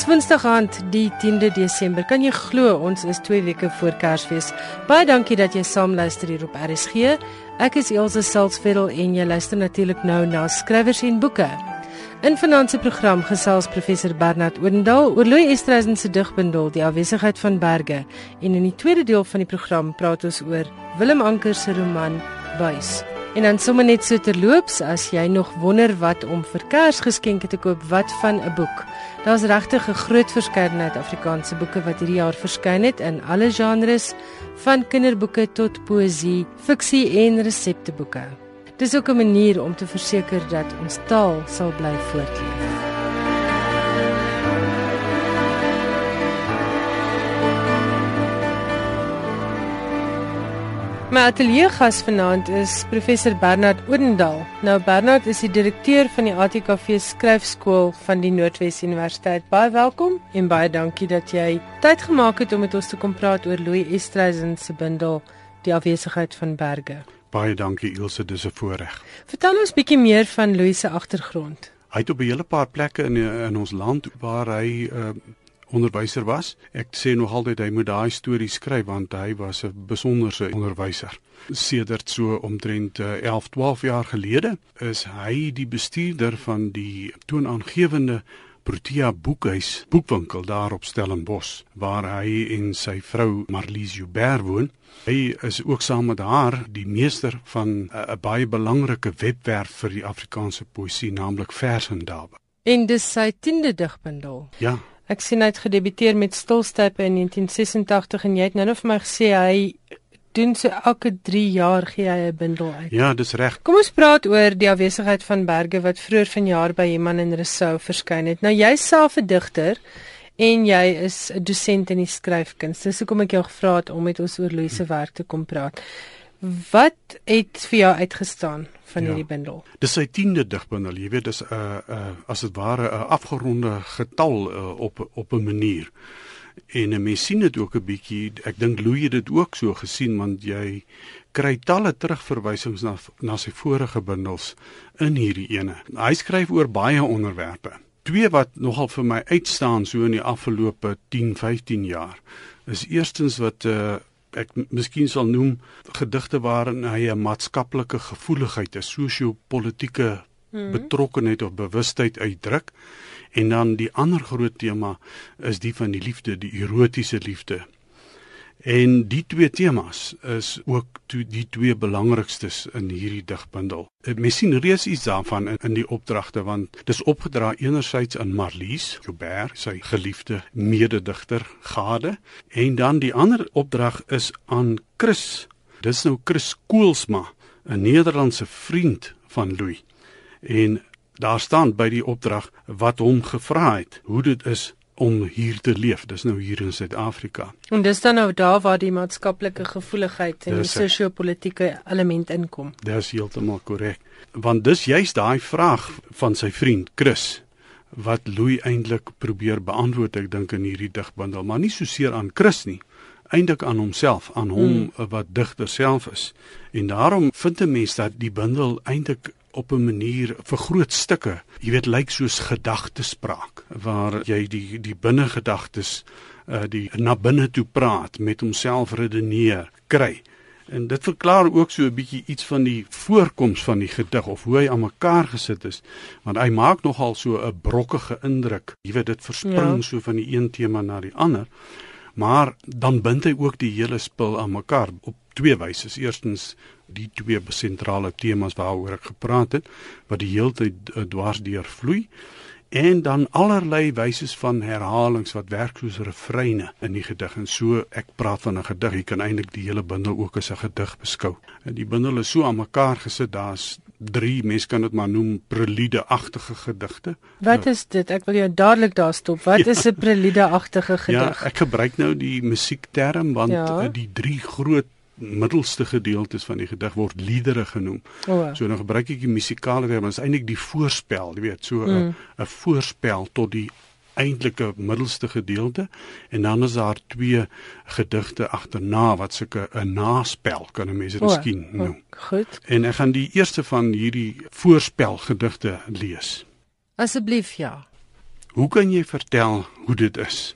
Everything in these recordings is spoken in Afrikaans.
Dis Woensdag aand, die 10de Desember. Kan jy glo ons is 2 weke voor Kersfees? Baie dankie dat jy saam luister hier op RSG. Ek is Elsje Salzveld en jy luister natuurlik nou na Skrywers en Boeke. In vanaand se program gesels professor Bernard Oendal oor Louis Estreisen se digbundel Die afwesigheid van berge en in die tweede deel van die program praat ons oor Willem Anker se roman Buis. En dan sommer net so terloops, as jy nog wonder wat om vir Kersgeskenke te koop, wat van 'n boek. Daar's regtig 'n groot verskeidenheid Afrikaanse boeke wat hierdie jaar verskyn het in alle genres, van kinderboeke tot poësie, fiksie en resepteboeke. Dis ook 'n manier om te verseker dat ons taal sal bly voortleef. My ateljeegas vanaand is professor Bernard Oudendal. Nou Bernard is die direkteur van die ATKV skryfskool van die Noordwes Universiteit. Baie welkom en baie dankie dat jy tyd gemaak het om met ons te kom praat oor Louis Estreisen se bundel Die afwesigheid van berge. Baie dankie Ilse, dis 'n voorreg. Vertel ons bietjie meer van Louis se agtergrond. Hy het op 'n hele paar plekke in in ons land waar hy uh, onderwyser was. Ek sê nog altyd hy moet daai stories skryf want hy was 'n besonderse onderwyser. Sedert so omtrent 11, eh, 12 jaar gelede is hy die bestuurder van die toonaangewende Protea Boekhuis boekwinkel daar op Stellenbosch waar hy en sy vrou Marlies Joubert woon. Hy is ook saam met haar die meester van 'n baie belangrike webwerf vir die Afrikaanse poësie naamlik Versendabe. En dis sy 10de digbundel. Ja. Ek sien hy het gedebuteer met Stilstype in 1986 en jy het nou net vir my gesê hy doen so elke 3 jaar gee hy 'n bundel uit. Ja, dis reg. Kom ons praat oor die afwesigheid van berge wat vroeër vanjaar by Iman en Rousseau verskyn het. Nou jy self 'n digter en jy is 'n dosent in die skryfkuns. Dis hoekom ek jou gevra het om met ons oor Louise se werk te kom praat. Wat het vir jou uitgestaan van ja. hierdie bundel? Dis sy 10de digbundel. Jy weet dis 'n uh, uh, as dit ware 'n afgeronde getal uh, op op 'n manier. En 'n mens sien dit ook 'n bietjie. Ek dink Louis het dit ook so gesien want jy kry talle terugverwysings na na sy vorige bundels in hierdie ene. Hy skryf oor baie onderwerpe. Twee wat nogal vir my uitstaan so in die afgelope 10, 15 jaar is eerstens wat 'n uh, ek miskien sal noem gedigte waarin hy 'n maatskaplike gevoeligheid, 'n sosio-politieke hmm. betrokkenheid of bewustheid uitdruk. En dan die ander groot tema is die van die liefde, die erotiese liefde. En die twee temas is ook toe die twee belangrikstes in hierdie digbundel. Mens sien reeds iets daarvan in, in die opdragte want dis opgedra enerzijds aan Marlies Joubert, sy geliefde mededigter Gade, en dan die ander opdrag is aan Chris. Dis nou Chris Koelsma, 'n Nederlandse vriend van Louis. En daar staan by die opdrag wat hom gevra het hoe dit is om hier te leef. Dis nou hier in Suid-Afrika. En dis dan nou daar waar die maatskaplike gevoeligheid en die sosio-politieke element inkom. Dis heeltemal korrek. Want dis juist daai vraag van sy vriend Chris wat Louis eintlik probeer beantwoord ek dink in hierdie digbundel, maar nie so seer aan Chris nie, eintlik aan homself, aan hom hmm. wat digter self is. En daarom vind 'n mens dat die bundel eintlik op 'n manier vir groot stukke, jy weet, lyk soos gedagtespraak waar jy die die binnengedagtes uh die na binne toe praat met homself redeneer kry. En dit verklaar ook so 'n bietjie iets van die voorkoms van die gedig of hoe hy aan mekaar gesit is, want hy maak nogal so 'n brokkige indruk. Jy weet dit verspring ja. so van die een tema na die ander. Maar dan bind hy ook die hele spul aan mekaar op twee wyse. Eerstens die twee sentrale temas waaroor ek gepraat het wat die hele tyd uh, dwars deur vloei en dan allerlei wyse van herhalings wat werk soos refreine in die gedig. En so ek praat van 'n gedig. Jy kan eintlik die hele bundel ook as 'n gedig beskou. En die bundel is so aan mekaar gesit. Daar's drie mense kan dit maar noem prelude-agtige gedigte. Wat is dit? Ek wil jou dadelik daar stop. Wat ja. is 'n prelude-agtige gedig? ja ek gebruik nou die musiekterm want ja. die drie groot middelste gedeeltes van die gedig word liedere genoem. Oh, so dan gebruik ek die musikale term, dit is eintlik die voorspel, jy weet, so 'n mm. voorspel tot die eintlike middelste gedeelte en dan is daar twee gedigte agterna wat sulke 'n naspel kan 'n mens miskien oh, noem. Oh, goed. En ek gaan die eerste van hierdie voorspel gedigte lees. Asseblief ja. Hoe kan jy vertel hoe dit is?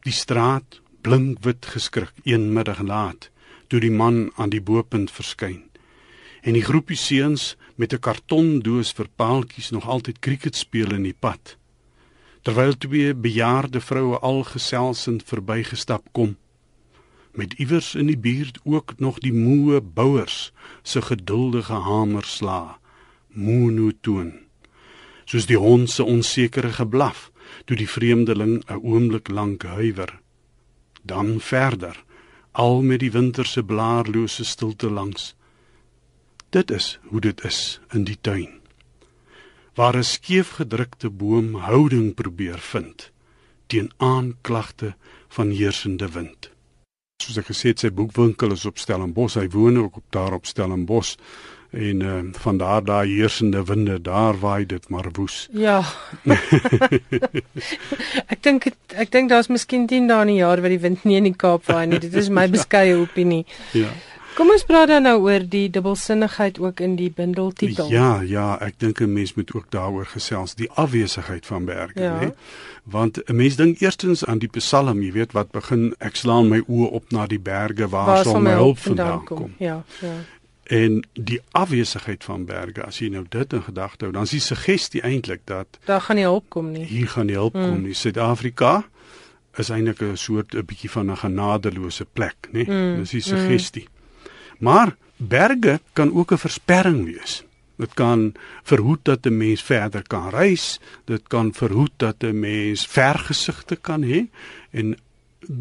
Die straat blink wit geskrik een middag laat toe die man aan die bopunt verskyn. En die groepie seuns met 'n kartondoos vir paaltjies nog altyd krieket speel in die pad. Terwyl twee bejaarde vroue al geselsend verbygestap kom met iewers in die buurt ook nog die moe bouers se geduldige hamerslag monotoon soos die hond se onsekere geblaf toe die vreemdeling 'n oomblik lank huiwer dan verder al met die winterse blaarlose stilte langs. Dit is hoe dit is in die tuin waar 'n skeefgedrukte boom houding probeer vind teen aanklagte van heersende wind. Soos ek gesê het sy boekwinkel is op Stellenbosch hy woon ook op daar op Stellenbosch en uh, van daar daai heersende winde daar waai dit maar woes. Ja. ek dink ek dink daar's miskien 10 dae in die jaar wat die wind nie in die Kaap waai nie. Dit is my beskeie opinie. Ja. Kom ons praat dan nou oor die dubbelsinnigheid ook in die bundeltitel. Ja, ja, ek dink 'n mens moet ook daaroor gesels, die afwesigheid van berge, ja. hè. Want 'n mens dink eerstens aan die Psalm, jy weet wat begin ek slaan my oë op na die berge waar, waar sal my hulp vandaan kom. kom. Ja, ja en die afwesigheid van berge as jy nou dit in gedagte hou dan is die suggestie eintlik dat daar gaan nie hulp kom nie hier gaan nie hulp mm. kom nie Suid-Afrika is eintlik 'n soort 'n bietjie van 'n genadeloose plek nê mm. dis die suggestie mm. maar berge kan ook 'n versperring wees dit kan verhoed dat 'n mens verder kan reis dit kan verhoed dat 'n mens vergesigte kan hê en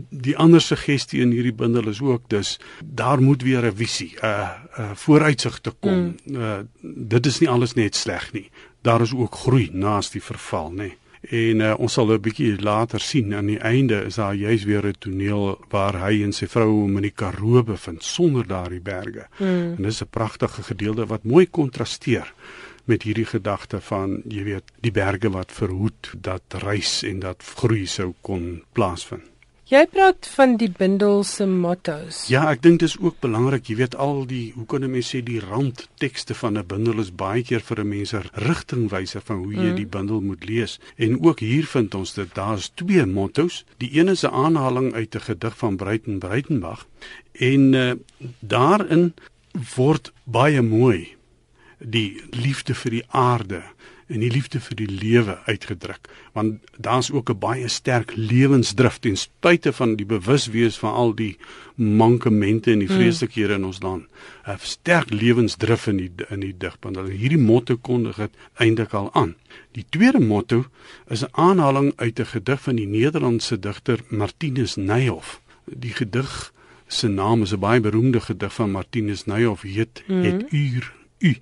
die ander suggestie in hierdie bundel is ook dus daar moet weer 'n visie, 'n uh, uh, vooruitsig te kom. Mm. Uh, dit is nie alles net sleg nie. Daar is ook groei naas die verval, nê. En uh, ons sal 'n bietjie later sien aan die einde is daar juis weer 'n toneel waar hy en sy vrou hom in die Karoo bevind sonder daardie berge. Mm. En dis 'n pragtige gedeelte wat mooi kontrasteer met hierdie gedagte van jy weet die berge wat verhoed dat reis en dat groei sou kon plaasvind. Jy praat van die bundel se mottos. Ja, ek dink dit is ook belangrik. Jy weet al die hoe kan 'n mens sê die randtekste van 'n bundel is baie keer vir 'n mens 'n rigtingwyser van hoe jy mm. die bundel moet lees. En ook hier vind ons dit daar's twee mottos. Die een is 'n aanhaling uit 'n gedig van Breiten Breitenbach en uh, daarin word baie mooi die liefde vir die aarde en die liefde vir die lewe uitgedruk. Want daar's ook 'n baie sterk lewensdrif ten spyte van die bewuswees van al die mankemente en die hmm. vreeslikhede in ons land. 'n sterk lewensdrif in die in die digpunt en hierdie motto kondig dit eintlik al aan. Die tweede motto is 'n aanhaling uit 'n gedig van die Nederlandse digter Martinus Nijhoff die gedig se naam is 'n baie beroemde gedig van Martinus Nijhoff heet mm. het uur u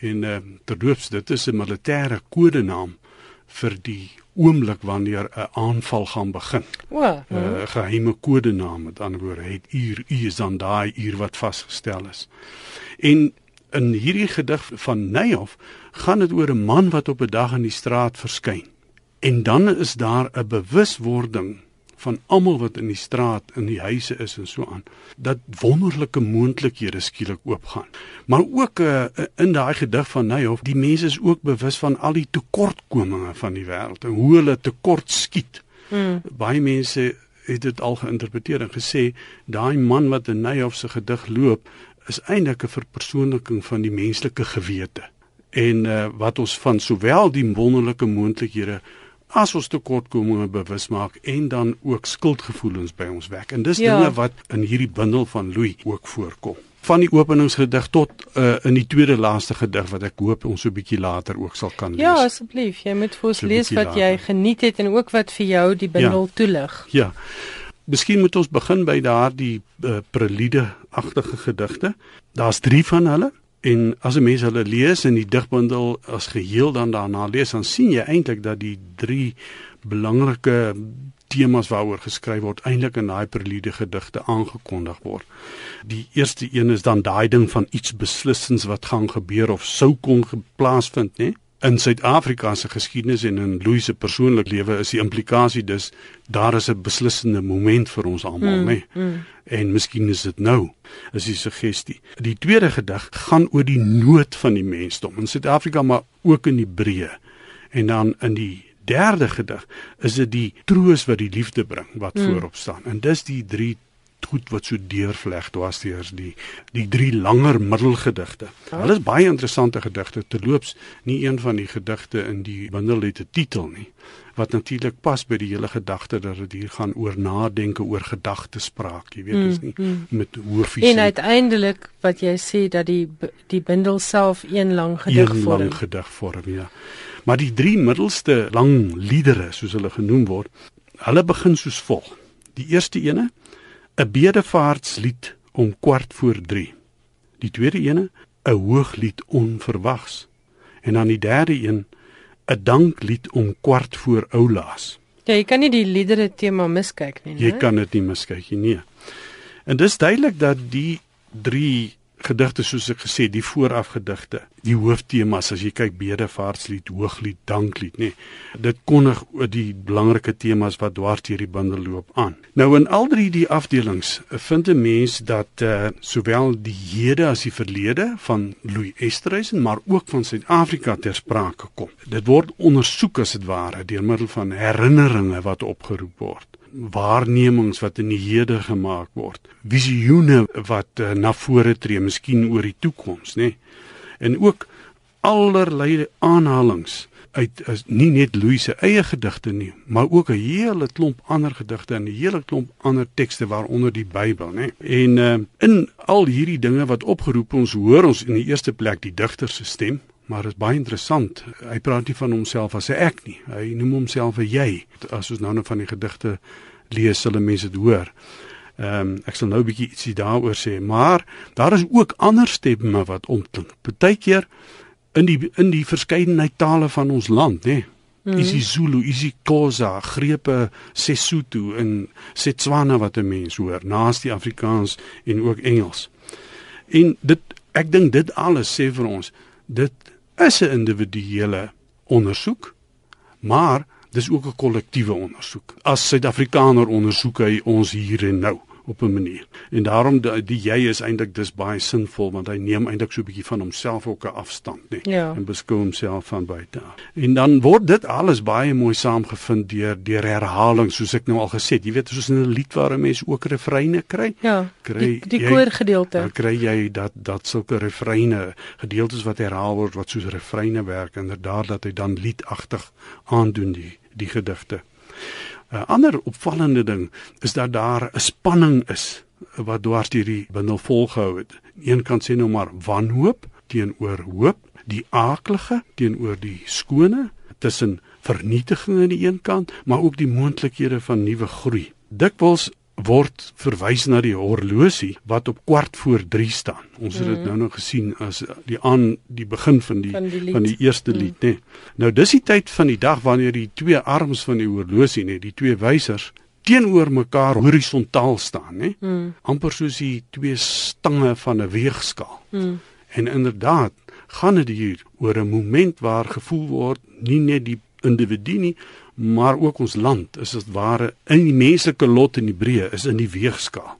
En uh, terloops, dit is 'n militêre kodenaam vir die oomblik wanneer 'n aanval gaan begin. O, 'n uh, geheime kodenaam met ander woorde, het uur u is dan daai uur wat vasgestel is. En in hierdie gedig van Neyhoff gaan dit oor 'n man wat op 'n dag in die straat verskyn. En dan is daar 'n bewuswording van almal wat in die straat in die huise is en so aan dat wonderlike moontlikhede skielik oopgaan. Maar ook uh, in daai gedig van Neyhoff die mense is ook bewus van al die tekortkominge van die wêreld en hoe hulle tekort skiet. Mm. baie mense het dit al geïnterpreteer en gesê daai man wat in Neyhoff se gedig loop is eintlik 'n verpersoonliking van die menslike gewete. En uh, wat ons van sowel die wonderlike moontlikhede as ons tekortkominge bewus maak en dan ook skuldgevoelens by ons wek. En dis ja. dinge wat in hierdie bundel van Louis ook voorkom. Van die openingsgedig tot uh, in die tweede laaste gedig wat ek hoop ons so 'n bietjie later ook sal kan lees. Ja, asseblief, jy moet vir ons so lees wat later. jy geniet het en ook wat vir jou die bundel ja. toelig. Ja. Miskien moet ons begin by daardie uh, prelude agtige gedigte. Daar's 3 van hulle. En as 'n mens hulle lees in die digbundel as geheel dan daarna lees, dan sien jy eintlik dat die drie belangrike temas waaroor geskryf word eintlik in daai prelude gedigte aangekondig word. Die eerste een is dan daai ding van iets beslissends wat gaan gebeur of sou kon plaasvind, né? In Suid-Afrika se geskiedenis en in Louis se persoonlike lewe is die implikasie dus daar is 'n beslissende moment vir ons almal, mm, né? Mm. En miskien is dit nou, is die suggestie. Die tweede gedig gaan oor die nood van die mensdom in Suid-Afrika maar ook in die breë. En dan in die derde gedig is dit die troos wat die liefde bring wat Mm. voorop staan. En dis die drie goed wat so deurvleg dwarsteers die die drie langer middelgedigte. Ja. Hulle is baie interessante gedigte. Terloops, nie een van die gedigte in die bundel het 'n titel nie wat natuurlik pas by die hele gedagte dat dit hier gaan oor nadenke oor gedagtespraak, jy weet, Mm, dis nie mm. met hoefies En uiteindelik wat jy sê dat die die bundel self een lang gedig een vorm. lang gedig vorm, ja. Maar die drie middelste lang liedere, soos hulle genoem word, hulle begin soos volg. Die eerste ene, 'n bedevaartslied om kwart voor 3. Die tweede ene, 'n hooglied onverwags. En dan die derde een, 'n danklied om kwart voor oulaas. Ja, jy kan nie die liedere tema miskyk nie, Jy né? kan dit nie miskyk nie. Nee. En dis duidelik dat die drie gedigte soos ek gesê, die voorafgedigte, die hooftemas as jy kyk bedevaartslied, hooglied, danklied, nê. Nee, dit kondig die belangrike temas wat dwars deur die bundel loop aan. Nou in al drie die afdelings eh, vind 'n mens dat uh, sowel die hede as die verlede van Louis Esterhuizen, maar ook van Suid-Afrika ter sprake kom. Dit word ondersoek as dit ware deur middel van herinneringe wat opgeroep word waarnemings wat in die hede gemaak word visioene wat uh, na vore tree miskien oor die toekoms nê en ook allerlei aanhalings uit is nie net Louis se eie gedigte nie maar ook 'n hele klomp ander gedigte en 'n hele klomp ander tekste waaronder die Bybel nê en uh, in al hierdie dinge wat opgeroep ons hoor ons in die eerste plek die digter se stem Maar dit is baie interessant. Hy praat nie van homself as 'n ek nie. Hy noem homself 'n jy. As ons nou nou van die gedigte lees, sal mense dit hoor. Ehm um, ek sal nou 'n bietjie ietsie daaroor sê, maar daar is ook ander stemme wat omklink. Partykeer in die in die verskeidenheid tale van ons land, nê. Mhm. isiZulu, isiXhosa, grepe Sesotho en Setswana wat 'n mens hoor, naas die Afrikaans en ook Engels. En dit ek dink dit alles sê vir ons, dit is 'n individuele ondersoek, maar dis ook 'n kollektiewe ondersoek. As Suid-Afrikaner ondersoek hy ons hier en nou op 'n manier. En daarom die, die jy is eintlik dis baie sinvol want hy neem eintlik so 'n bietjie van homself ook 'n afstand, nee, Ja. en beskou homself van buite. En dan word dit alles baie mooi saamgevind deur deur herhaling soos ek nou al gesê het. Jy weet soos in 'n lied waar 'n mens ook refreine kry. Ja. Kry Die, die jy- koorgedeelte. Dan kry jy dat dat sulke refreine, gedeeltes wat herhaal word wat soos refreine werk inderdaad dat hy dan liedagtig aandoen die die gedigte. 'n Ander opvallende ding is dat daar 'n spanning is wat dwars deur die bundel volgehou het. Een kant sê nou maar wanhoop teenoor hoop, die aaklige teenoor die skone, tussen vernietiging aan die een kant, maar ook die moontlikhede van nuwe groei. Dikwels word verwys na die horlosie wat op kwart voor 3 staan. Ons het dit Mhm. nou nog gesien as die aan die begin van die Van die van die eerste Mhm. lied, nê. Nou dis die tyd van die dag wanneer die twee arms van die horlosie, nê, die twee wysers teenoor mekaar horisontaal staan, nê. Mm. amper soos die twee stange van 'n weegskaal. Mm. En inderdaad gaan dit hier oor 'n moment waar gevoel word nie net die individu nie, maar ook ons land is as ware in die menslike lot in die breë is in die weegskaal.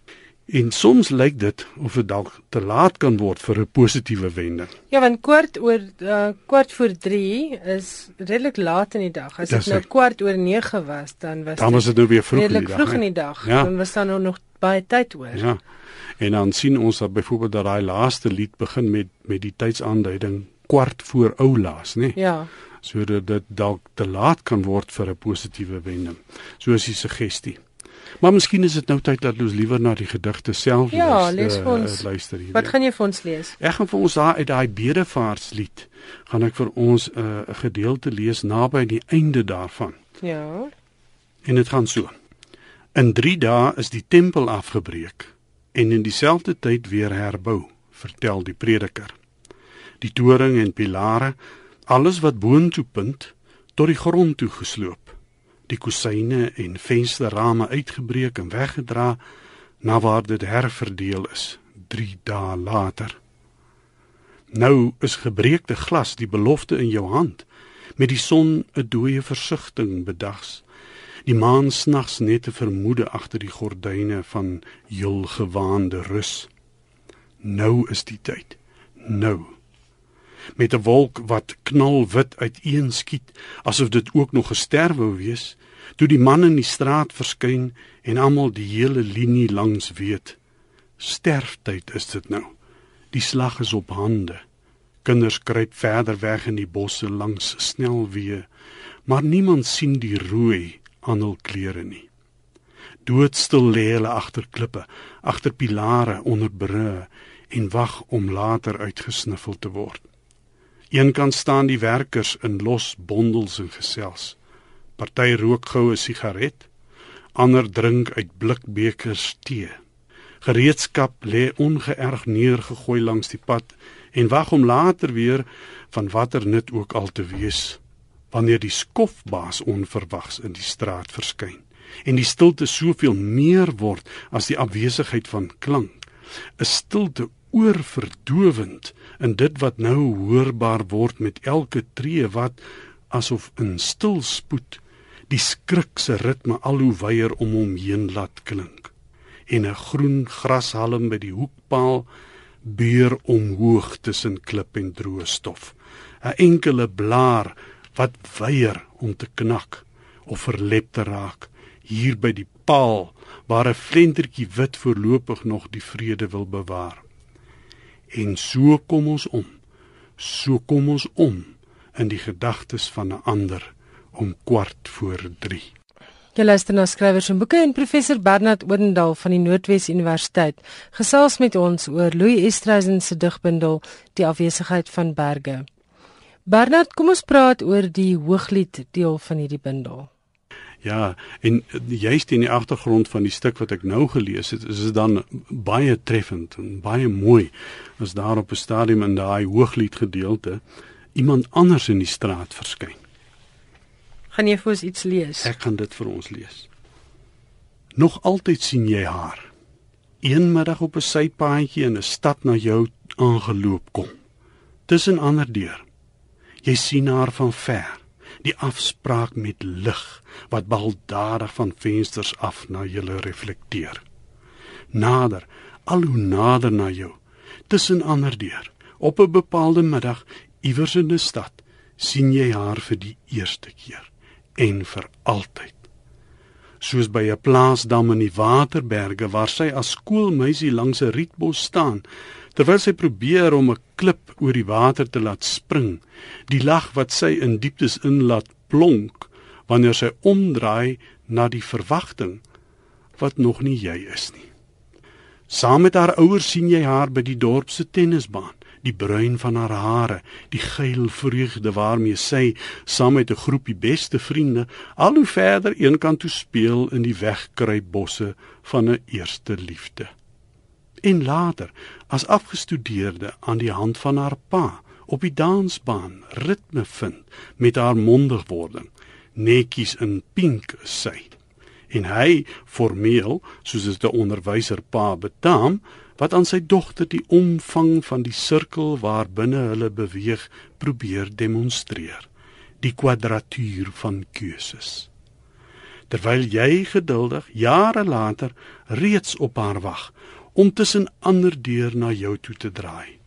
En soms lyk dit of dit dalk te laat kan word vir 'n positiewe wending. Ja, want kwart oor uh, kwart voor 3 is redelik laat in die dag. As dit nou kwart oor 9 was, dan was Dan was dit nou weer vroeg in redelik die dag. vroeg in die dag. Ja. Dan was daar nou nog baie tyd oor. Ja. En dan sien ons dat byvoorbeeld dat daai laaste lied begin met met die tydsaanduiding kwart voor oulaas, nê? Ja. Sodat dit dalk te laat kan word vir 'n positiewe wending. So is die suggestie. Maar miskien is dit nou tyd dat ons liewer na die gedigte self Ja, lees eh, vir ons. luister hier. Wat gaan jy vir ons lees? Ek gaan vir ons daar uit daai bedevaartslied gaan ek vir ons eh, 'n uh, gedeelte lees naby die einde daarvan. Ja. En dit gaan so. In 3 dae is die tempel afgebreek en in dieselfde tyd weer herbou, vertel die prediker. Die toring en pilare, alles wat boontoe punt, tot die grond toe gesloop. Die kusyne en vensterrame uitgebreek en weggedra na waar dit herverdeel is 3 dae later. Nou is gebreekte glas die belofte in jou hand met die son 'n dooie versigtiging bedags die maan snags net te vermoede agter die gordyne van heel gewaande rus. Nou is die tyd. Nou. Met 'n wolk wat knalwit uiteenskiet asof dit ook nog gesterf wou wees toe die man in die straat verskyn en almal die hele linie langs weet sterftyd is dit nou. Die slag is op hande. Kinders kruip verder weg in die bosse langs snelweë maar niemand sien die rooi aan hul klere nie. Doodstil lê hulle agter klippe agter pilare onder brûe en wag om later uitgesniffel te word. Eenkant staan die werkers in los bondels en gesels. Party rook goue sigaret, ander drink uit blikbekers tee. Gereedskap lê ongeërg neergegooi langs die pad en wag om later weer van watter nut ook al te wees wanneer die skofbaas onverwags in die straat verskyn en die stilte soveel meer word as die afwesigheid van klank 'n stilte oorverdowend in dit wat nou hoorbaar word met elke tree wat asof in stil spoed die skrikse ritme al hoe wyer om hom heen laat klink. En 'n groen grashalm by die hoekpaal beur omhoog tussen klip en droë stof. 'n enkele blaar wat weier om te knak of verlep te raak hier by die paal waar 'n flentertjie wit voorlopig nog die vrede wil bewaar En so kom ons om. So kom ons om in die gedagtes van 'n ander om kwart voor 3. Jy luister na skrywers en boeke en professor Bernard Oudendal van die Noordwes Universiteit gesels met ons oor Louis Estreisen se digbundel Die afwesigheid van berge. Bernard, kom ons praat oor die hooglied deel van hierdie bundel. Ja, en juist in die agtergrond van die stuk wat ek nou gelees het, is dit dan baie treffend en baie mooi as daar op 'n stadium in daai hooglied gedeelte iemand anders in die straat verskyn. Gaan jy vir ons iets lees? Ek gaan dit vir ons lees. Nog altyd sien jy haar. Een middag op 'n sypaadjie in 'n stad na jou aangeloop kom. Tussen ander deur. Jy sien haar van ver die afspraak met lig wat baldadig van vensters af na julle reflekteer. Nader, al hoe nader na jou, tussen ander deur. Op 'n bepaalde middag iewers in 'n stad sien jy haar vir die eerste keer en vir altyd. Soos by 'n plaasdam in die Waterberge waar sy as skoolmeisie langs 'n rietbos staan, terwyl sy probeer om 'n klip oor die water te laat spring, die lag wat sy in dieptes in laat blonk wanneer sy omdraai na die verwagting wat nog nie jy is nie. Saam met haar ouers sien jy haar by die dorp se tennisbaan, die bruin van haar hare, die geel vreugde waarmee sy saam met 'n groepie beste vriende al hoe verder eenkant toe speel in die wegkruip bosse van 'n eerste liefde en later as afgestudeerde aan die hand van haar pa op die dansbaan ritme vind met haar mondigwording netjies in pink sy. En hy formeel soos dit 'n onderwyser pa betaam wat aan sy dogter die omvang van die sirkel waarbinne hulle beweeg probeer demonstreer die kwadratuur van keuses. Terwyl jy geduldig jare later reeds op haar wag om tussen ander deur na jou toe te draai.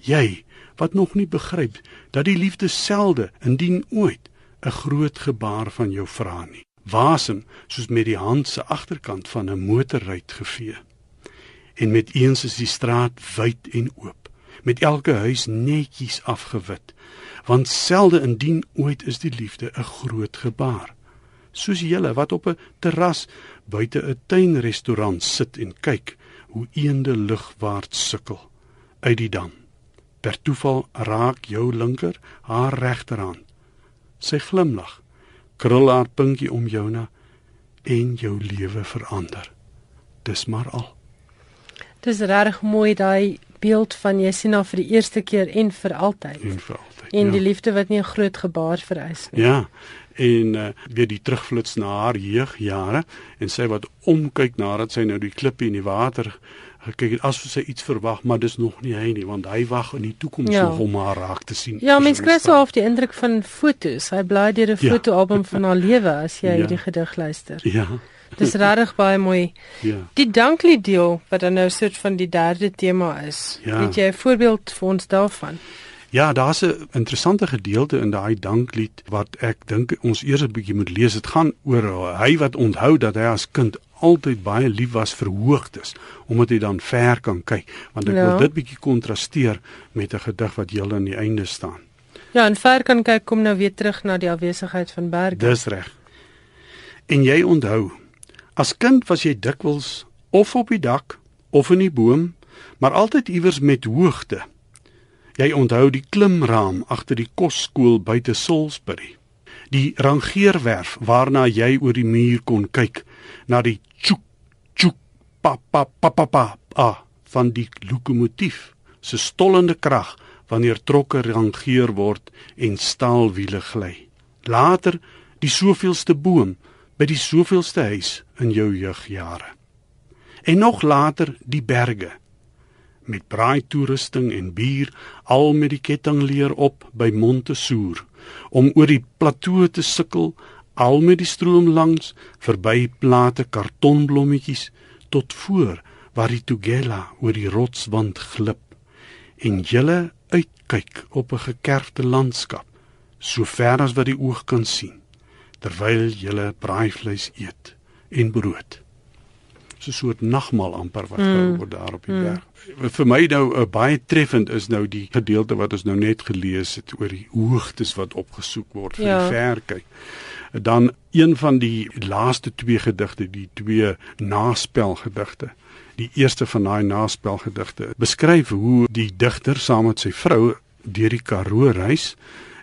Jy wat nog nie begryp dat die liefde selde indien ooit 'n groot gebaar van jou vra nie. Wasem soos met die hand se agterkant van 'n motorruit gevee. En met eens is die straat wyd en oop, met elke huis netjies afgewit, want selde indien ooit is die liefde 'n groot gebaar soos julle wat op 'n terras buite 'n tuinrestaurant sit en kyk hoe eende lugwaarts sukkel uit die dam. Per toeval raak jou linker haar regterhand. Sy glimlag, krul haar pinkie om jou na en jou lewe verander. Dis maar al. Dis reg mooi daai beeld van jy sien haar vir die eerste keer en vir altyd. En vir altyd. En ja. die liefde wat nie 'n groot gebaar vereis nie. Ja en uh, weer die terugflits na haar jeugjare en sy wat omkyk nadat sy nou die klippe in die water kyk asof sy iets verwag maar dis nog nie hy nie want hy wag in die toekoms ja. nog om haar raak te sien. Ja, mens kry so half die indruk van fotos. Hy bly deur 'n ja. fotoalbum van haar lewe as jy ja. hierdie gedig luister. Ja. Dis regtig baie mooi. Ja. Die danklied deel wat dan nou soort van die derde tema is. Ja. Het jy 'n voorbeeld vir ons daarvan? Ja, daar's 'n interessante gedeelte in daai danklied wat ek dink ons eers 'n bietjie moet lees. Dit gaan oor hy wat onthou dat hy as kind altyd baie lief was vir hoogtes, omdat hy dan ver kan kyk, want ek ja. wil dit bietjie kontrasteer met 'n gedig wat heel aan die einde staan. Ja, en ver kan kyk kom nou weer terug na die afwesigheid van berge. Dis reg. En jy onthou, as kind was jy dikwels of op die dak of in die boom, maar altyd iewers met hoogte. Jy onthou die klimraam agter die kosskool buite Salisbury. Die rangeerwerf waarna jy oor die muur kon kyk, na die tjoek tjoek pa pa pa pa pa ah, van die lokomotief se stollende krag wanneer trokke rangeer word en staalwiele gly. Later die soveelste boom by die soveelste huis in jou jeugjare. En nog later die berge met braai toerusting en bier al met die kettingleer op by Montesoer om oor die plateau te sukkel al met die stroom langs verby plate kartonblommetjies tot voor waar die Tugela oor die rotswand glip en julle uitkyk op 'n gekerfde landskap so ver as wat die oog kan sien terwyl julle braaivleis eet en brood so 'n soort nagmaal amper wat mm. word daar op die mm. berg. Vir my nou uh, baie treffend is nou die gedeelte wat ons nou net gelees het oor die hoogtes wat opgesoek word vir ja. die verkyk. Dan een van die laaste twee gedigte, die twee naspelgedigte. Die eerste van daai naspelgedigte beskryf hoe die digter saam met sy vrou deur die Karoo reis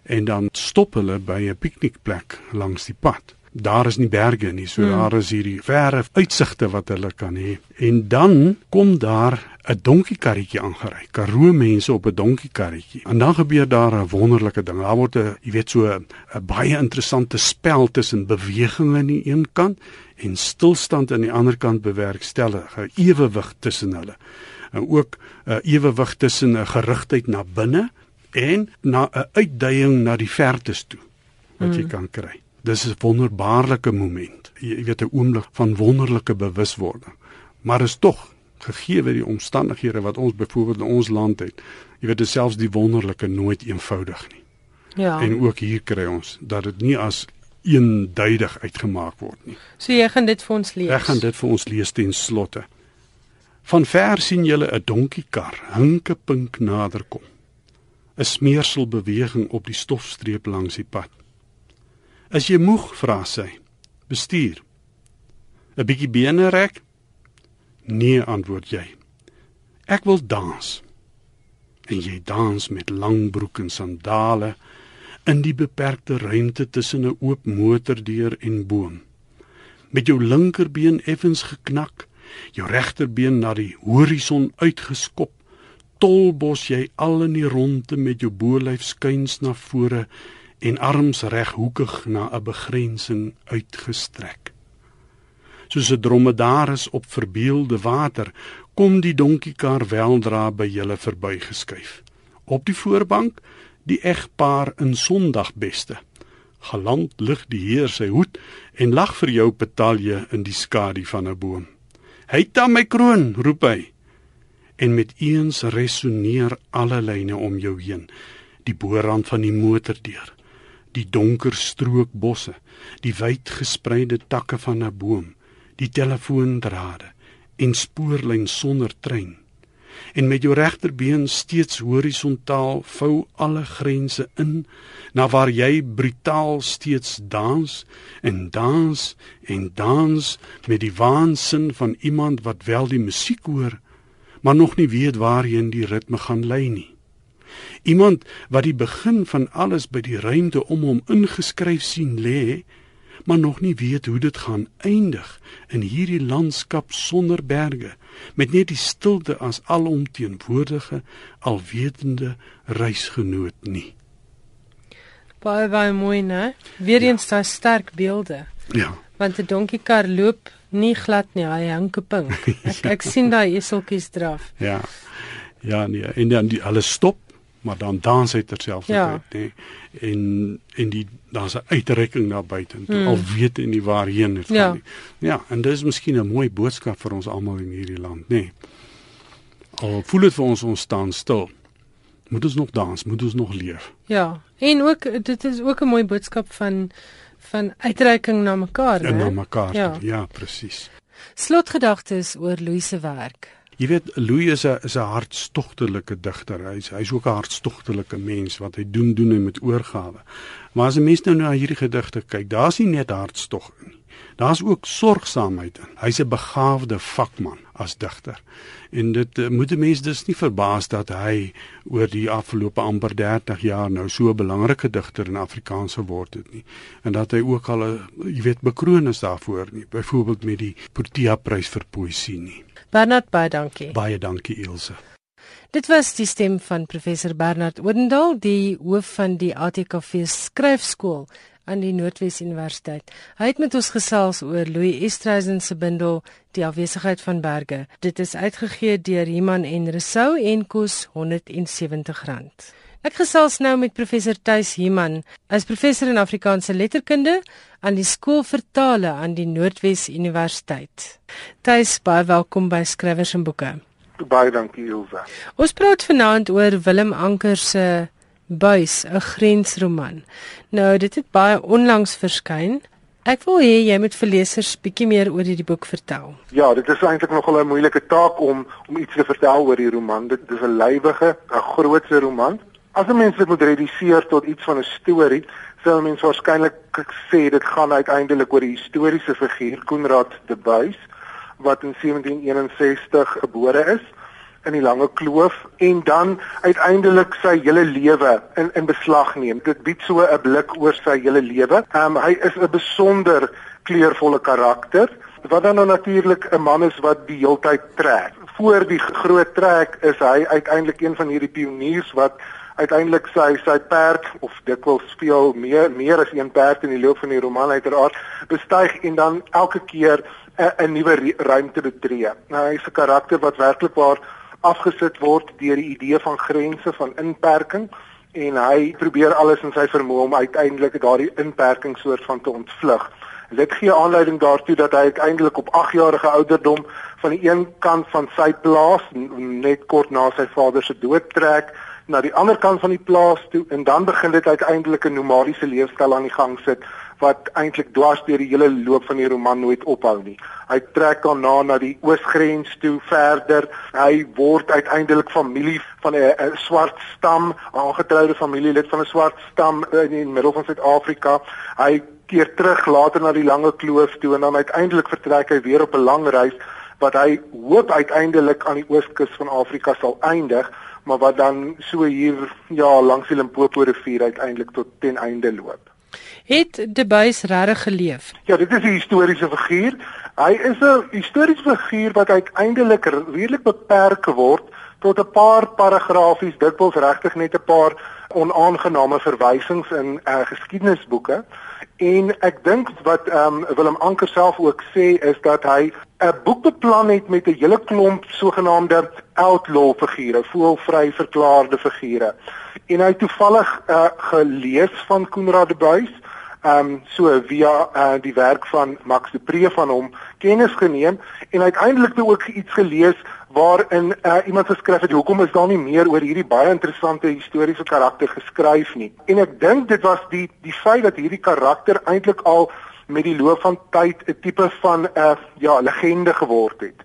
en dan stop hulle by 'n piknikplek langs die pad daar is nie berge nie, so hmm. daar is hierdie verre uitsigte wat hulle kan hê. En dan kom daar 'n donkiekarretjie aangery. Karoo mense op 'n donkiekarretjie. En dan gebeur daar 'n wonderlike ding. Daar word 'n, jy weet, so 'n baie interessante spel tussen beweging aan die een kant en stilstand aan die ander kant bewerkstellig. 'n Ewewig tussen hulle. En ook 'n ewewig tussen 'n gerigtheid na binne en na 'n uitdaging na die vertes toe wat hmm. jy kan kry. Dis 'n wonderbaarlike moment. Jy weet 'n oomblik van wonderlike bewuswording. Maar is tog gegee word die omstandighede wat ons byvoorbeeld in ons land het. Jy weet selfs die wonderlike nooit eenvoudig nie. Ja. En ook hier kry ons dat dit nie as eenduidig uitgemaak word nie. So jy gaan dit vir ons lees. Ek gaan dit vir ons lees ten slotte. Van ver sien jy 'n donkiekar hinke pink naderkom. 'n Smeersel beweging op die stofstreep langs die pad. As jy moeg vra sy, bestuur. 'n bietjie bene rek? Nee, antwoord jy. Ek wil dans. En jy dans met lang broek en sandale in die beperkte ruimte tussen 'n oop motordeur en boom. Met jou linkerbeen effens geknak, jou regterbeen na die horison uitgeskop, tolbos jy al in die ronde met jou bolyf skuins na vore en arms reghoekig na 'n begrensing uitgestrek. Soos 'n dromedaris op verbeelde water, kom die donkiekar weldra by julle verbygeskuif. Op die voorbank die egpaar in sondagbeste. Galant lig die heer sy hoed en lag vir jou petalje in die skadu van 'n boom. "Hy ta my kroon," roep hy. En met eens resoneer alle lyne om jou heen, die boorrand van die motordeur die donker strookbosse, die wyd gespreide takke van 'n boom, die telefoondrade en spoorlyn sonder trein. En met jou regterbeen steeds horisontaal vou alle grense in na waar jy brutaal steeds dans en dans en dans met die waansin van iemand wat wel die musiek hoor, maar nog nie weet waarheen die ritme gaan lei nie. Iemand wat die begin van alles by die ruimte om hom ingeskryf sien lê, maar nog nie weet hoe dit gaan eindig in hierdie landskap sonder berge, met net die stilte as alomteenwoordige, alwetende reisgenoot nie. Baie baie mooi, né? Weer eens ja. daai sterk beelde. Ja. Want 'n donkiekar loop nie glad nie, hy hang keping. Ek, ja. ek sien daai eseltjies draf. Ja. Ja, nee, en dan die alles stop maar dan dans hy terselfdertyd ja. nê en en die daar's 'n uitrekking na buite en hmm. al weet en nie waarheen dit ja. gaan nie. Ja, en dis miskien 'n mooi boodskap vir ons almal in hierdie land nê. Al voel dit vir ons ons staan stil. Moet ons nog dans, moet ons nog leef. Ja, en ook dit is ook 'n mooi boodskap van van uitreiking na mekaar, né? Na mekaar. Ja, ja presies. Slotgedagtes oor Louis se werk. Jy weet Louis is 'n is 'n hartstogtelike digter. Hy's hy's ook 'n hartstogtelike mens wat hy doen doen en met oorgawe. Maar as 'n mens nou na hierdie gedigte kyk, daar's nie net hartstog in nie. Daar's ook sorgsaamheid in. Hy's 'n begaafde vakman as digter. En dit uh, moet 'n mens dus nie verbaas dat hy oor die afgelope amper 30 jaar nou so 'n belangrike digter in Afrikaans geword het nie. En dat hy ook al 'n jy weet bekroon is daarvoor nie. Byvoorbeeld met die Protea prys vir poësie nie. Bernard baie dankie. Baie dankie Ilse. Dit was die stem van professor Bernard Odendaal, die hoof van die ATKV skryfskool aan die Noordwes Universiteit. Hy het met ons gesels oor Louis Estreisen se bundel Die afwesigheid van berge. Dit is uitgegee deur Iman en Resou en kos R170. Ek gesels nou met professor Tuis Iman, as professor in Afrikaanse letterkunde aan die skool vertale aan die Noordwes Universiteit. Tuis, baie welkom by Skrywers en Boeke. Baie dankie Ilse. Ons praat vanaand oor Willem Anker se Buis, 'n grensroman. Nou, dit het baie onlangs verskyn. Ek wil hê jy moet vir lesers bietjie meer oor hierdie boek vertel. Ja, dit is eintlik nogal 'n moeilike taak om om iets te vertel oor die roman. Dit is 'n lywige, 'n grootse roman. As 'n mens dit moet reduseer tot iets van 'n storie, sou mens waarskynlik sê dit gaan uiteindelik oor die historiese figuur Konrad de Buys wat in 1761 gebore is in die lange kloof en dan uiteindelik sy hele lewe in in beslag neem. Dit bied so 'n blik oor sy hele lewe. Um, hy is 'n besonder kleurvolle karakter wat dan nou natuurlik 'n man is wat die heeltyd trek. Voor die groot trek is hy uiteindelik een van hierdie pioniers wat uiteindelik sy sy perd of dikwels speel meer meer as een perd in die loop van die roman uiteraard bestyg en dan elke keer 'n nuwe ruimte betree. Nou hy's 'n karakter wat werklik waar afgesit word deur die idee van grense van inperking en hy probeer alles in sy vermoë om uiteindelik daardie inperking soort van te ontvlug. Dit gee aanleiding daartoe dat hy uiteindelik op 8 jarige ouderdom van die een kant van sy plaas net kort na sy vader se dood trek na die ander kant van die plaas toe en dan begin dit uiteindelik 'n nomadiese leefstyl aan die gang sit wat eintlik dwars deur die hele loop van die roman nooit ophou nie. Hy trek daarna na die oosgrens toe verder. Hy word uiteindelik familie van 'n swart stam, aangetroude familielid van 'n swart stam in die middel van Suid-Afrika. Hy keer terug later na die lange kloof toe en dan uiteindelik vertrek hy weer op 'n lang reis wat hy hoop uiteindelik aan die ooskus van Afrika sal eindig maar wat dan so hier ja langs die Limpopo rivier uiteindelik tot ten einde loop. Het De Buys regtig geleef? Ja, dit is 'n historiese figuur. Hy is 'n historiese figuur wat uiteindelik redelik beperk word tot 'n paar paragrafies, dikwels regtig net 'n paar onaangename verwysings in uh, geskiedenisboeke. En ek dink wat ehm um, Willem Anker self ook sê is dat hy 'n boek beplan het met 'n hele klomp sogenaamde outlaw figure, voelvry verklaarde figure. En hy toevallig uh, gelees van Konrad de Buys, ehm um, so via uh, die werk van Max de Pre van hom kennis geneem en uiteindelik ook iets gelees waarin uh, iemand geskryf het hoekom is daar nie meer oor hierdie baie interessante historiese karakter geskryf nie. En ek dink dit was die die feit dat hierdie karakter eintlik al met die loop van tyd 'n tipe van 'n uh, ja, legende geword het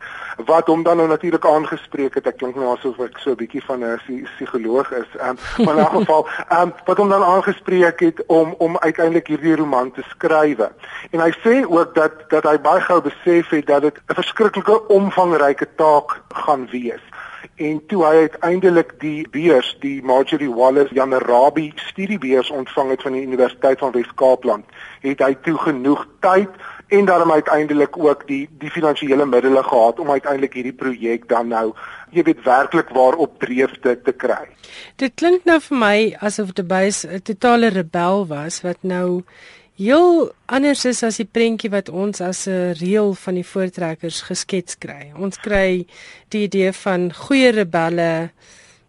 wat hom dan nou natuurlik aangespreek het. Ek klink nou asof ek so 'n bietjie van 'n psigoloog is. Ehm um, maar in 'n geval, ehm um, wat hom dan aangespreek het om om uiteindelik hierdie roman te skrywe. En hy sê ook dat dat hy baie gou besef het dat dit 'n verskriklike omvangryke taak gaan wees en toe hy uiteindelik die beurs die Marjorie Wallace Janarabi studiebeurs ontvang het van die Universiteit van Wes-Kaapland het hy toe genoeg tyd en daarom uiteindelik ook die die finansiële middele gehad om uiteindelik hierdie projek dan nou jy weet werklik waarop dreef te te kry. Dit klink nou vir my asof die buis 'n totale rebel was wat nou heel anders is as die prentjie wat ons as 'n reël van die voortrekkers geskets kry. Ons kry die idee van goeie rebelle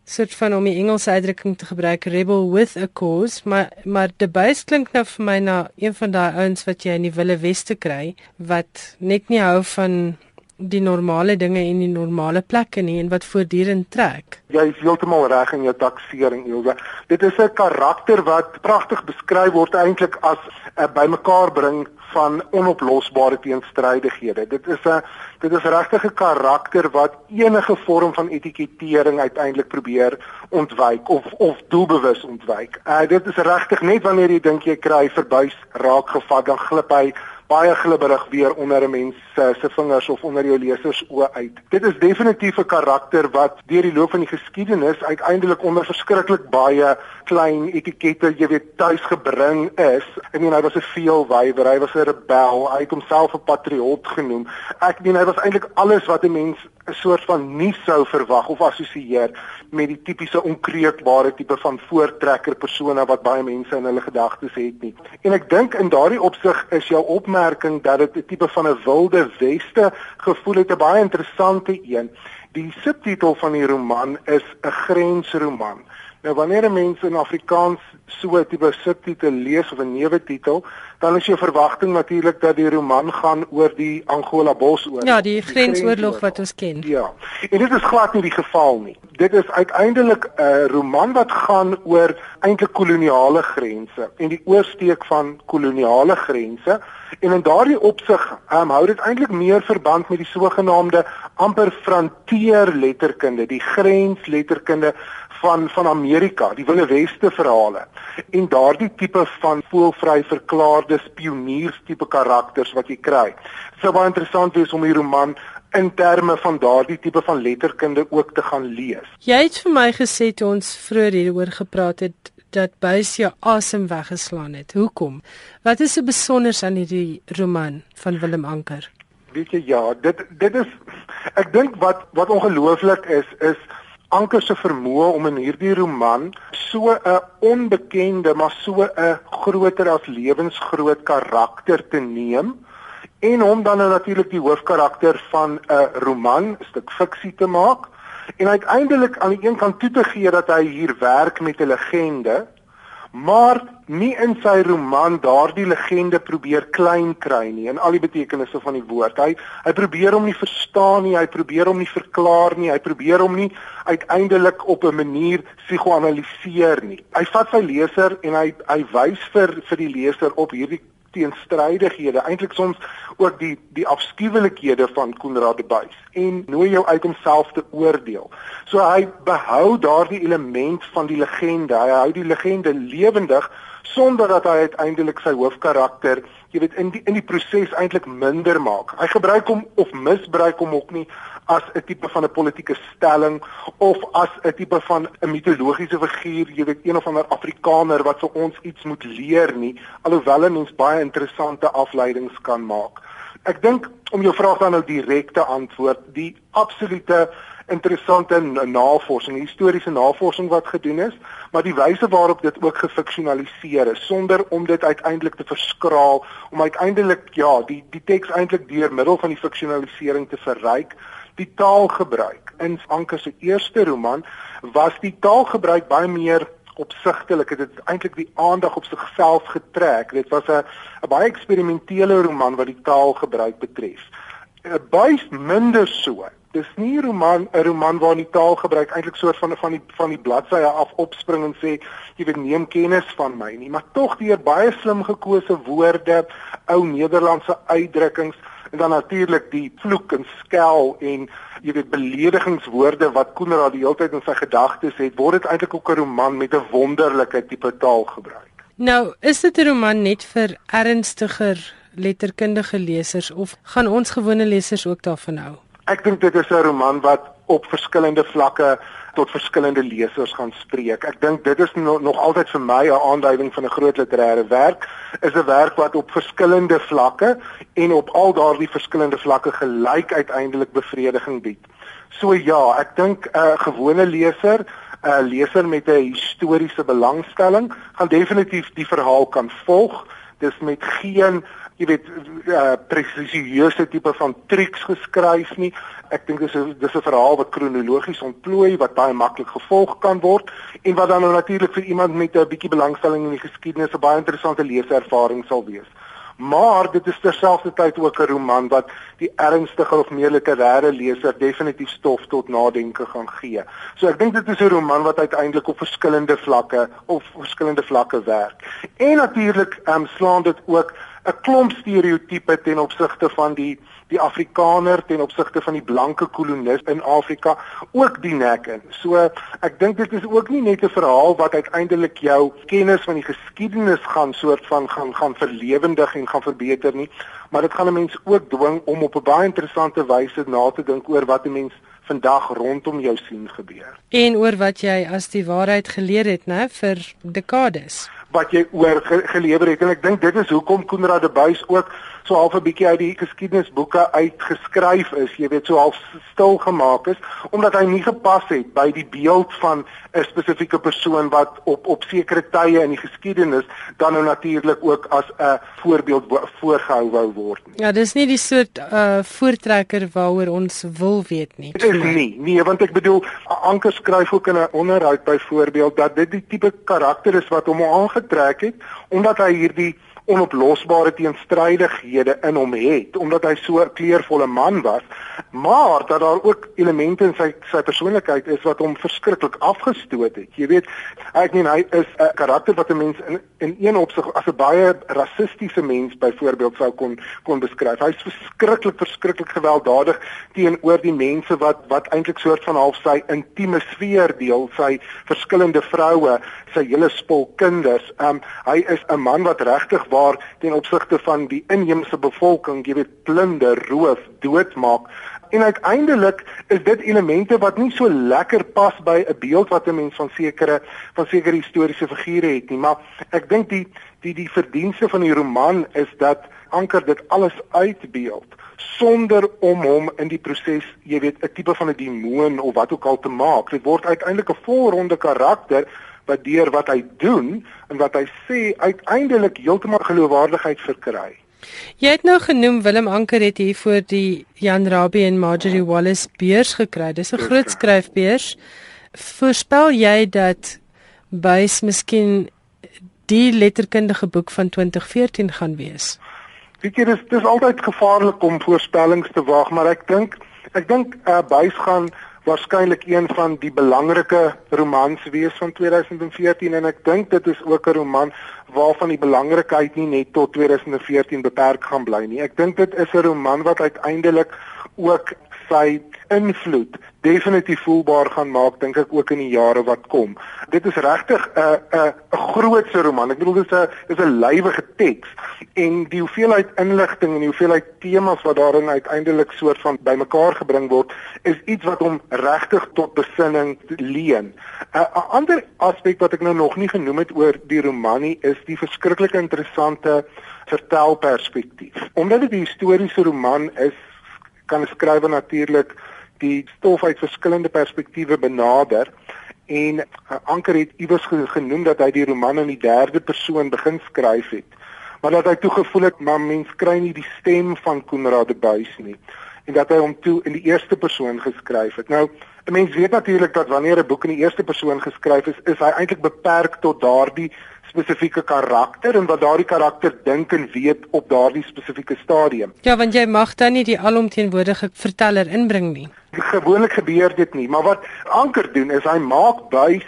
soort van om die Engelse uitdrukking te gebruik rebel with a cause, maar maar die buis klink nou vir my na een van daai ouens wat jy in die Wille Weste kry wat net nie hou van die normale dinge en die normale plekke nie en wat voortdurend trek. Jy is heeltemal reg in jou taksering Ilse. Dit is 'n karakter wat pragtig beskryf word eintlik as 'n bymekaar bring van onoplosbare teenstrydighede. Dit is 'n dit is regtig 'n karakter wat enige vorm van etikettering uiteindelik probeer ontwyk of of doelbewus ontwyk. Uh dit is regtig net wanneer jy dink jy kry verbuis raak gevat dan glip hy baie glibberig weer onder 'n mens se se vingers of onder jou lesers oë uit. Dit is definitief 'n karakter wat deur die loop van die geskiedenis uiteindelik onder verskriklik baie klein etikette, jy weet, tuis gebring is. Ek meen hy was 'n veelwywer, hy was 'n rebel, hy het homself 'n patriot genoem. Ek meen hy was eintlik alles wat 'n mens 'n soort van nie sou verwag of assosieer met die tipiese onkreukbare tipe van voortrekker persone wat baie mense in hulle gedagtes het nie. En ek dink in daardie opsig is jou opmerking dat dit 'n tipe van 'n wilde weste gevoel het 'n baie interessante een. Die subtitel van die roman is 'n grensroman. Nou wanneer 'n mens in Afrikaans so 'n tipe subtitel lees of 'n neuwetitel, dan is jou verwagting natuurlik dat die roman gaan oor die Angola Bosoorlog. Ja, die, die grensoorlog wat ons ken. Ja. En dit is glad nie die geval nie. Dit is uiteindelik 'n roman wat gaan oor eintlik koloniale grense en die oorsteek van koloniale grense. En in daardie opsig um, hou dit eintlik meer verband met die sogenaamde amper frontier letterkunde, die grensletterkunde van van Amerika, die Wilde Weste verhale en daardie tipe van voelvry verklaarde spioniers tipe karakters wat jy kry. Dit sou baie interessant wees om die roman in terme van daardie tipe van letterkunde ook te gaan lees. Jy het vir my gesê toe ons vroeër hieroor gepraat het dat bys jou asem weggeslaan het. Hoekom? Wat is so besonders aan hierdie roman van Willem Anker? Weet jy ja, dit dit is ek dink wat wat ongelooflik is is Anker se vermoë om in hierdie roman so 'n onbekende maar so 'n groter as lewensgroot karakter te neem en hom dan nou natuurlik die hoofkarakter van 'n roman, 'n stuk fiksie te maak en uiteindelik aan die een kant toe te gee dat hy hier werk met 'n legende maar nie in sy roman daardie legende probeer klein kry nie in al die betekenisse van die woord. Hy hy probeer hom nie verstaan nie, hy probeer hom nie verklaar nie, hy probeer hom nie uiteindelik op 'n manier psigoanaliseer nie. Hy vat sy leser en hy hy wys vir vir die leser op hierdie teenstrydighede, eintlik soms ook die die afskuwelikhede van Konrad de Buys en nooi jou uit homself te oordeel. So hy behou daardie element van die legende. Hy hou die legende lewendig sonder dat hy uiteindelik sy hoofkarakter, jy weet, in die in die proses eintlik minder maak. Hy gebruik hom of misbruik hom ook nie as 'n tipe van 'n politieke stelling of as 'n tipe van 'n mitologiese figuur, jy weet, een of ander Afrikaner wat vir ons iets moet leer nie, alhoewel 'n mens baie interessante afleidings kan maak. Ek dink om jou vraag dan nou direk te antwoord, die absolute interessante navorsing, historiese navorsing wat gedoen is, maar die wyse waarop dit ook gefiksionaliseer is sonder om dit uiteindelik te verskraal, om uiteindelik ja, die die teks eintlik deur middel van die fiksionalisering te verryk die taalgebruik. In Anker se eerste roman was die taalgebruik baie meer opsigtelik. Dit het eintlik die aandag op sigself getrek. Dit was 'n 'n baie eksperimentele roman wat die taalgebruik betref. Eh, baie minder so. Dis nie 'n roman 'n roman waar die taalgebruik eintlik soort van van die van die bladsye af opspring en sê jy weet neem kennis van my nie, maar tog deur baie slim gekose woorde, ou Nederlandse uitdrukkings en dan natuurlik die vloek en skel en jy weet beledigingswoorde wat Koenraad die hele tyd in sy gedagtes het, word dit eintlik ook 'n roman met 'n wonderlike tipe taal gebruik. Nou, is dit 'n roman net vir ernstiger letterkundige lesers of gaan ons gewone lesers ook daarvan hou? Ek dink dit is 'n roman wat op verskillende vlakke tot verskillende lesers gaan spreek. Ek dink dit is no, nog altyd vir my 'n aanduiding van 'n groot literêre werk, is 'n werk wat op verskillende vlakke en op al daardie verskillende vlakke gelyk uiteindelik bevrediging bied. So ja, ek dink 'n uh, gewone leser 'n uh, leser met 'n historiese belangstelling gaan definitief die verhaal kan volg. Dis met geen jy weet uh, presisieuse tipe van triks geskryf nie. Ek dink dis 'n dis 'n verhaal wat kronologies ontplooi wat baie maklik gevolg kan word en wat dan nou natuurlik vir iemand met 'n bietjie belangstelling in die geskiedenis 'n baie interessante leeservaring sal wees. maar dit is terselfdertyd ook 'n roman wat die ernstige of meer literêre leser definitief stof tot nadenke gaan gee. So ek dink dit is 'n roman wat uiteindelik op verskillende vlakke of verskillende vlakke werk. En natuurlik ehm um, slaan dit ook 'n klomp stereotipe ten opsigte van die die Afrikaner ten opsigte van die blanke kolonis in Afrika ook die nek in. So ek dink dit is ook nie net 'n verhaal wat uiteindelik jou kennis van die geskiedenis gaan soort van gaan gaan verlewendig en gaan verbeter nie, maar dit gaan 'n mens ook dwing om op 'n baie interessante wyse na te dink oor wat 'n mens vandag rondom jou sien gebeur. En oor wat jy as die waarheid geleer het, né, vir dekades wat jy oor ge gelewer het. En ek dink dit is hoekom Koenraad de Buys ook so half 'n bietjie uit die geskiedenisboeke uitgeskryf is, jy weet, so half stil gemaak is omdat hy nie gepas het by die beeld van 'n spesifieke persoon wat op op sekere tye in die geskiedenis dan nou natuurlik ook as 'n voorbeeld voorgehou wou word nie. Ja, dis nie die soort uh voortrekker waaroor ons wil weet nie. Dit is nie. Nee, want ek bedoel Anker skryf ook in 'n onderhoud byvoorbeeld dat dit die tipe karakter is wat hom aangetrek het omdat hy hierdie onoplosbare teenstrydighede in hom het omdat hy so 'n kleurvolle man was maar dat daar ook elemente in sy sy persoonlikheid is wat hom verskriklik afgestoot het. Jy weet ek meen hy is 'n karakter wat 'n mens in in een opsig as 'n baie rassistiese mens byvoorbeeld sou kon kon beskryf. Hy's verskriklik verskriklik gewelddadig teenoor die mense wat wat eintlik soort van half sy intieme sfeer deel sy verskillende vroue sy hele spul kinders. Um, hy is 'n man wat regtig waar ten opsigte van die inheemse bevolking, jy weet, plunder, roof, doodmaak. En uiteindelik is dit elemente wat nie so lekker pas by 'n beeld wat 'n mens van sekere van sekere historiese figure het nie, maar ek dink die die die verdienste van die roman is dat anker dit alles uitbeeld sonder om hom in die proses, jy weet, 'n tipe van 'n demoon of wat ook al te maak. Dit word uiteindelik 'n volronde karakter wat deur wat hy doen en wat hy sê uiteindelik heeltemal geloofwaardigheid verkry. Jy het nou genoem Willem Anker het hier voor die Jan Rabie en Marjorie Wallace beurs gekry. Dis 'n groot skryfbeurs. Voorspel jy dat bys miskien die letterkundige boek van 2014 gaan wees? Weet jy dis dis altyd gevaarlik om voorspellings te waag, maar ek dink ek dink uh, bys gaan waarskynlik een van die belangrike romans wees van 2014 en ek dink dit is ook 'n roman waarvan die belangrikheid nie net tot 2014 beperk gaan bly nie. Ek dink dit is 'n roman wat uiteindelik ook sy invloed definitief voelbaar gaan maak dink ek ook in die jare wat kom. Dit is regtig 'n 'n 'n grootse roman. Ek bedoel dit is 'n is 'n lywige teks en die hoeveelheid inligting en die hoeveelheid temas wat daarin uiteindelik soort van bymekaar gebring word is iets wat hom regtig tot besinning leen. 'n 'n ander aspek wat ek nou nog nie genoem het oor die roman nie is die verskriklike interessante vertelperspektief. Omdat dit 'n historiese roman is, kan 'n skrywer natuurlik die stof uit verskillende perspektiewe benader en uh, Anker het iewers genoem dat hy die roman in die derde persoon begin skryf het maar dat hy toe gevoel het maar mens kry nie die stem van Koenraad de Buys nie en dat hy hom toe in die eerste persoon geskryf het. Nou 'n mens weet natuurlik dat wanneer 'n boek in die eerste persoon geskryf is is hy eintlik beperk tot daardie spesifieke karakter en wat daardie karakter dink en weet op daardie spesifieke stadium. Ja, want jy mag dan nie die alomteenwoordige verteller inbring nie. Gewoonlik gebeur dit nie, maar wat Anker doen is hy maak buis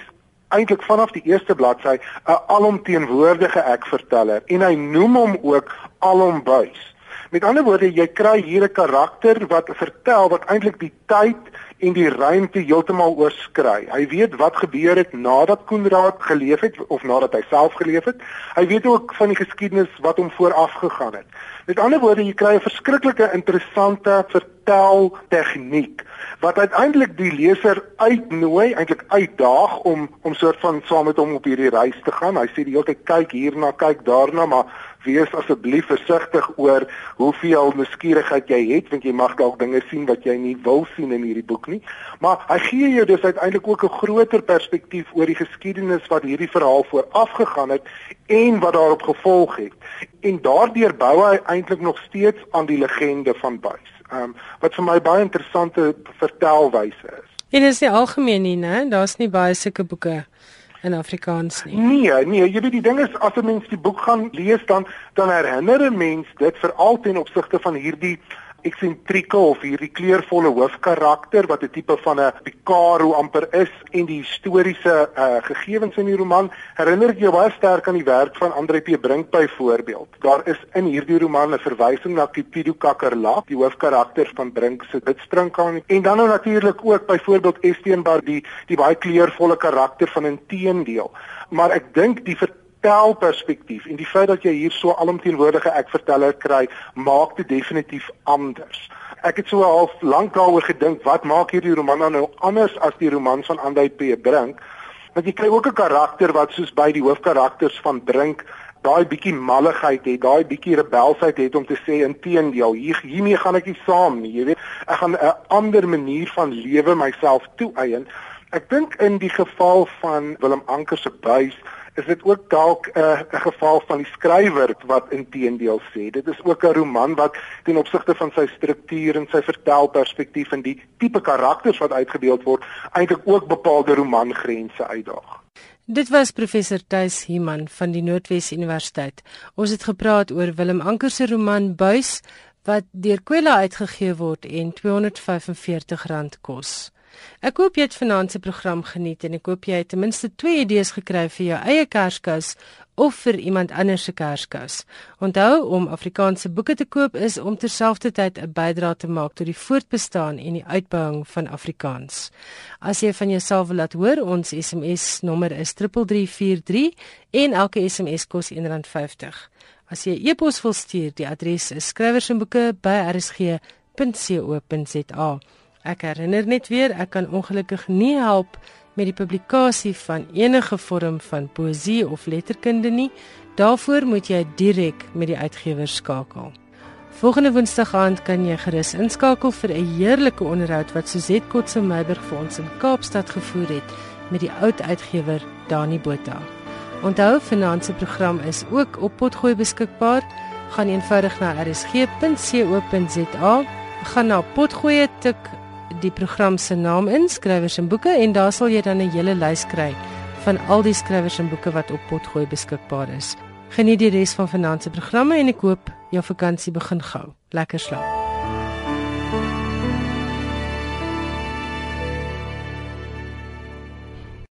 eintlik vanaf die eerste bladsy 'n alomteenwoordige ek verteller en hy noem hom ook alombuis. Met ander woorde, jy kry hier 'n karakter wat vertel wat eintlik die tyd en die ruimte heeltemal oorskry. Hy weet wat gebeur het nadat Koenraad geleef het of nadat hy self geleef het. Hy weet ook van die geskiedenis wat hom vooraf gegaan het. Met ander woorde, jy kry 'n verskriklike interessante vertel tegniek wat uiteindelik die leser uitnooi, eintlik uitdaag om om soort van saam met hom op hierdie reis te gaan. Hy sê die hele tyd kyk hierna, kyk daarna, maar wees asseblief versigtig oor hoeveel nuuskierigheid jy het want jy mag dalk dinge sien wat jy nie wil sien in hierdie boek nie. Maar hy gee jou dus uiteindelik ook 'n groter perspektief oor die geskiedenis wat hierdie verhaal vooraf gegaan het en wat daarop gevolg het. En daardeur bou hy eintlik nog steeds aan die legende van Buys. Ehm um, wat vir my baie interessante vertelwyse is. En is nie algemeen nie, né? Daar's nie baie sulke boeke in Afrikaans nie. Nee, nee, jy weet die ding is as 'n mens die boek gaan lees dan dan herinner 'n mens dit veral ten opsigte van hierdie eksentrieke of hierdie kleurvolle hoofkarakter wat 'n tipe van 'n Picaro amper is en die historiese uh, gegevens in die roman herinner jou baie sterk aan die werk van Andre P Brink byvoorbeeld. Daar is in hierdie roman 'n verwysing na Cupido Kakerlak, die hoofkarakter van Brink se Witspringkaan en dan nou natuurlik ook byvoorbeeld Esteenbar die die baie kleurvolle karakter van 'n teendeel. Maar ek dink die vertelperspektief en die feit dat jy hier so alomteenwoordige ek verteller kry, maak dit definitief anders. Ek het so half lank daaroor gedink, wat maak hierdie roman nou anders as die romans van Andrei P. Brink? Want jy kry ook 'n karakter wat soos by die hoofkarakters van Brink daai bietjie malligheid het, daai bietjie rebelsheid het om te sê inteendeel, hier hiermee gaan ek nie saam nie, jy weet. Ek gaan 'n ander manier van lewe myself toeëien. Ek dink in die geval van Willem Anker se buis is dit ook dalk 'n uh, 'n geval van die skrywer wat inteendeel sê. Dit is ook 'n roman wat ten opsigte van sy struktuur en sy vertelperspektief en die tipe karakters wat uitgebeeld word, eintlik ook bepaalde romangrense uitdaag. Dit was professor Tuis Himan van die Noordwes Universiteit. Ons het gepraat oor Willem Anker se roman Buis wat deur Kwela uitgegee word en R245 kos. Ek hoop jy het vanaand se program geniet en ek hoop jy het ten minste twee idees gekry vir jou eie Kerskous of vir iemand anders se Kerskous. Onthou om Afrikaanse boeke te koop is om terselfdertyd 'n bydrae te maak tot die voortbestaan en die uitbouing van Afrikaans. As jy van jouself wil laat hoor, ons SMS nommer is 3343 en elke SMS kos R1.50. As jy e-pos wil stuur, die adres is skrywersenboeke@rsg.co.za. Ek herinner net weer, ek kan ongelukkig nie help met die publikasie van enige vorm van poësie of letterkunde nie. Daarvoor moet jy direk met die uitgewer skakel. Volgende Woensdag aand kan jy gerus inskakel vir 'n heerlike onderhoud wat Suzette Kotse Meiberg vir ons in Kaapstad gevoer het met die oud uitgewer Dani Botha. Onthou, vanaand se program is ook op potgooi beskikbaar. Gaan eenvoudig na rsg.co.za, gaan na potgooi tik die program se naam in skrywers en boeke en daar sal jy dan 'n hele lys kry van al die skrywers en boeke wat op Potgooi beskikbaar is. Geniet die res van vanaand se programme en ek hoop jou vakansie begin gou. Lekker slaap.